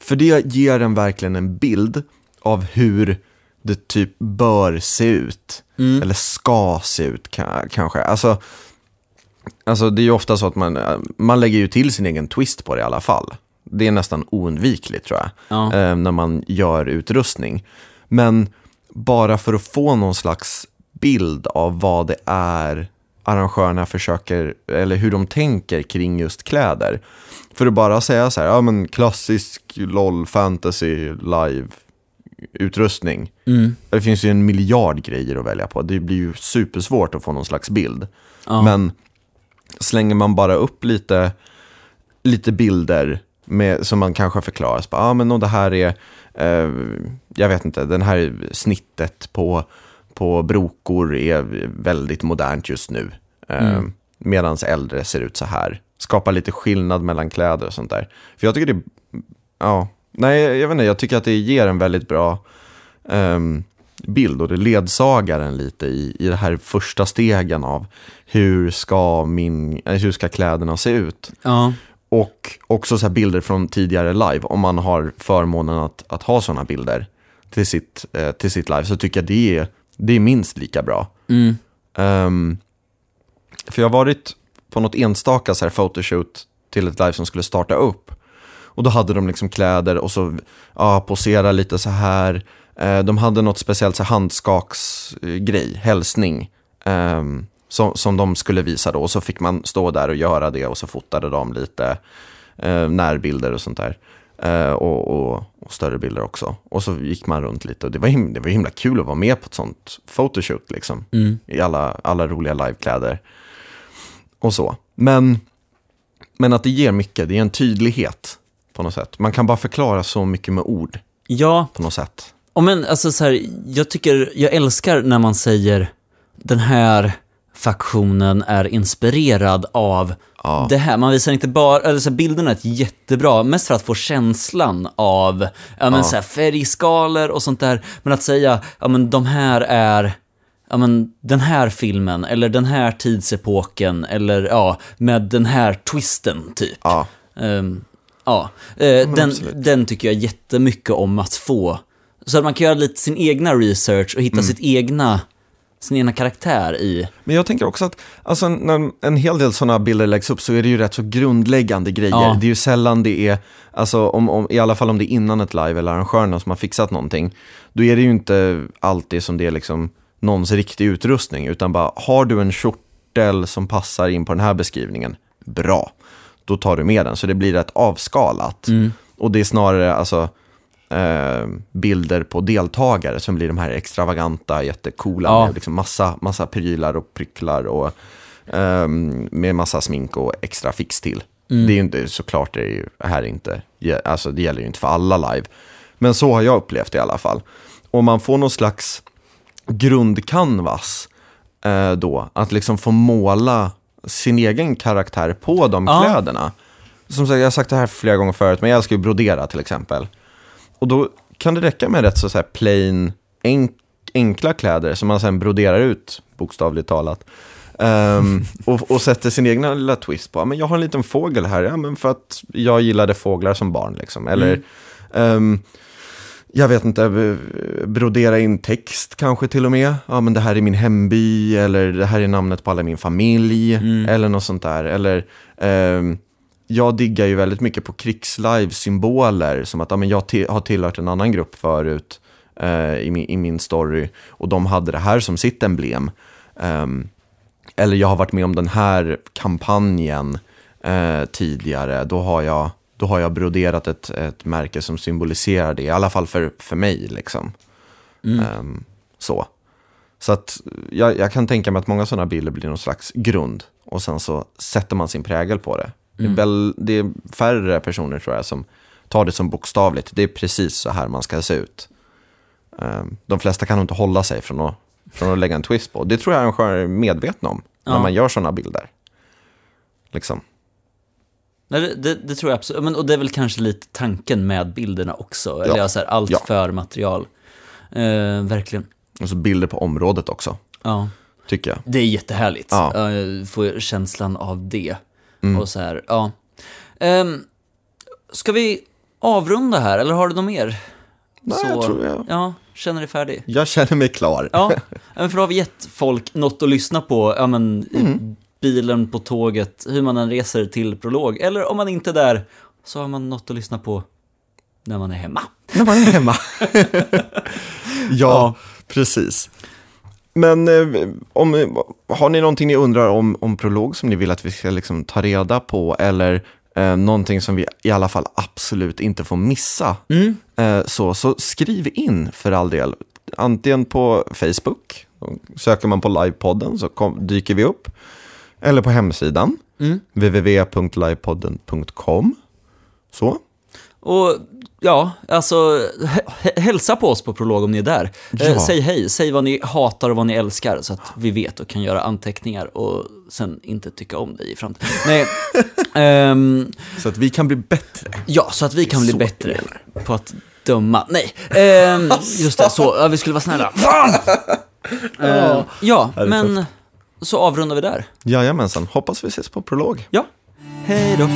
för det ger en verkligen en bild av hur det typ bör se ut. Mm. Eller ska se ut ka- kanske. Alltså, alltså det är ju ofta så att man, eh, man lägger ju till sin egen twist på det i alla fall. Det är nästan oundvikligt tror jag, Ja. eh, när man gör utrustning. Men bara för att få någon slags bild av vad det är arrangörerna försöker, eller hur de tänker kring just kläder. För att bara säga så här, ja men klassisk LOL fantasy live utrustning. Mm. Det finns ju en miljard grejer att välja på. Det blir ju supersvårt att få någon slags bild. Ja. Men slänger man bara upp lite, lite bilder med, som man kanske förklarar, bara, ah, men om det här är, eh, jag vet inte, den här snittet på, på brokor är väldigt modernt just nu. Eh, Mm. Medan äldre ser ut så här. Skapa lite skillnad mellan kläder och sånt där. För jag tycker det, ja, nej jag vet inte, jag tycker att det ger en väldigt bra ehm, bild och det ledsagar en lite i, i det här första stegen av hur ska, min, eh, hur ska kläderna se ut. Ja. Och också så här bilder från tidigare live, om man har förmånen att, att ha sådana bilder till sitt, eh, till sitt live, så tycker jag det är, det är minst lika bra. Mm. Ehm, för jag har varit på något enstaka så här photoshoot till ett live som skulle starta upp. Och då hade de liksom kläder och så ja, posera lite så här. Eh, de hade något speciellt så handskaksgrej, hälsning. ehm, som, som de skulle visa då. Och så fick man stå där och göra det och så fotade de lite eh, närbilder och sånt där. Eh, och, och, och större bilder också. Och så gick man runt lite och det var, him- det var himla kul att vara med på ett sånt photoshoot liksom. Mm. I alla, alla roliga livekläder. Och så. Men, men att det ger mycket, det ger en tydlighet på något sätt. Man kan bara förklara så mycket med ord Ja, på något sätt. och men alltså så här, jag tycker, jag älskar när man säger den här faktionen är inspirerad av Ja. det här. Man visar inte bara, eller så här, bilderna är jättebra, mest för att få känslan av ja, men, Ja. så här, färgskalor och sånt där. Men att säga, ja men de här är ja men den här filmen, eller den här tidsepoken, eller ja, med den här twisten typ. Ja, Ehm, ja, Eh, den, absolut. den tycker jag jättemycket om att få. Så att man kan göra lite sin egna research och hitta Mm. sitt egna, sin egna karaktär i... Men jag tänker också att alltså, när en hel del sådana bilder läggs upp så är det ju rätt så grundläggande grejer. Ja. Det är ju sällan det är, alltså, om, om, i alla fall om det är innan ett live eller arrangörerna som har fixat någonting, då är det ju inte alltid som det är liksom någons riktig utrustning, utan bara har du en kjortel som passar in på den här beskrivningen, bra, då tar du med den. Så det blir rätt avskalat. Och det är snarare alltså, eh, bilder på deltagare som blir de här extravaganta, jättecoola Ja. med liksom massa, massa prylar och prycklar och ehm, med massa smink och extra fix till. Det är ju inte, såklart det är ju här inte, alltså det gäller ju inte för alla live. Men så har jag upplevt det i alla fall. Och man får någon slags grundcanvas eh, då, att liksom få måla sin egen karaktär på de Ja. kläderna. Som sagt, jag har sagt det här flera gånger förut, men jag älskar ju brodera till exempel. Och då kan det räcka med rätt så, så här plain, enk, enkla kläder som man sen broderar ut, bokstavligt talat. Ehm, och, och sätter sin egna lilla twist på. Men jag har en liten fågel här, ja, men för att jag gillade fåglar som barn. Liksom. Eller, ehm, jag vet inte, b- brodera in text kanske till och med. Ja, men det här är min hemby, eller det här är namnet på alla i min familj, eller något sånt där. Eller, ehm, jag diggar ju väldigt mycket på krigslive-symboler, som att ja, men jag ti- har tillhört en annan grupp förut eh, i, min, i min story, och de hade det här som sitt emblem. Ehm, eller jag har varit med om den här kampanjen eh, tidigare, då har jag, då har jag broderat ett, ett märke som symboliserar det, i alla fall för, för mig. Liksom. Ehm, så så att jag, jag kan tänka mig att många sådana bilder blir någon slags grund och sen så sätter man sin prägel på det. Det, är väl, det är färre personer tror jag som tar det som bokstavligt. Det är precis så här man ska se ut. Ehm, de flesta kan nog inte hålla sig från att, från att lägga en twist på. Det tror jag arrangörer är medvetna om när Ja. man gör sådana bilder. Liksom. Nej, det, det, det tror jag absolut. Men, och det är väl kanske lite tanken med bilderna också. Eller Ja. ja. så här, allt Ja. för material. Eh, verkligen. Och så bilder på området också, Ja. tycker jag. Det är jättehärligt. Ja. Jag får känslan av det. Mm. Och så här, ja. Um, ska vi avrunda här, eller har du något mer? Nej, jag tror jag- Ja, känner dig färdig? Jag känner mig klar. Ja, men för då har vi gett folk något att lyssna på, ja men Mm. bilen, på tåget, hur man än reser till prolog. Eller om man inte är där, så har man något att lyssna på när man är hemma. När man är hemma. ja, precis. Men eh, om, har ni någonting ni undrar om, om prolog som ni vill att vi ska liksom ta reda på? Eller eh, någonting som vi i alla fall absolut inte får missa? Eh, så, så skriv in för all del. Antingen på Facebook, söker man på livepodden så kom, dyker vi upp. Eller på hemsidan, www.livepodden.com. Så. Och ja, alltså hä- hä- hälsa på oss på prolog om ni är där. Ja. Eh, säg hej, säg vad ni hatar och vad ni älskar så att vi vet och kan göra anteckningar och sen inte tycka om dig i framtiden. Nej, ehm, Så att vi kan bli bättre. ja, så att vi kan bli bättre på att döma. Nej, ehm, just det, så, ja, vi skulle vara snälla. Ehm, ja, men så avrundar vi där. Jajamensan, hoppas vi ses på prolog. Ja, hej då.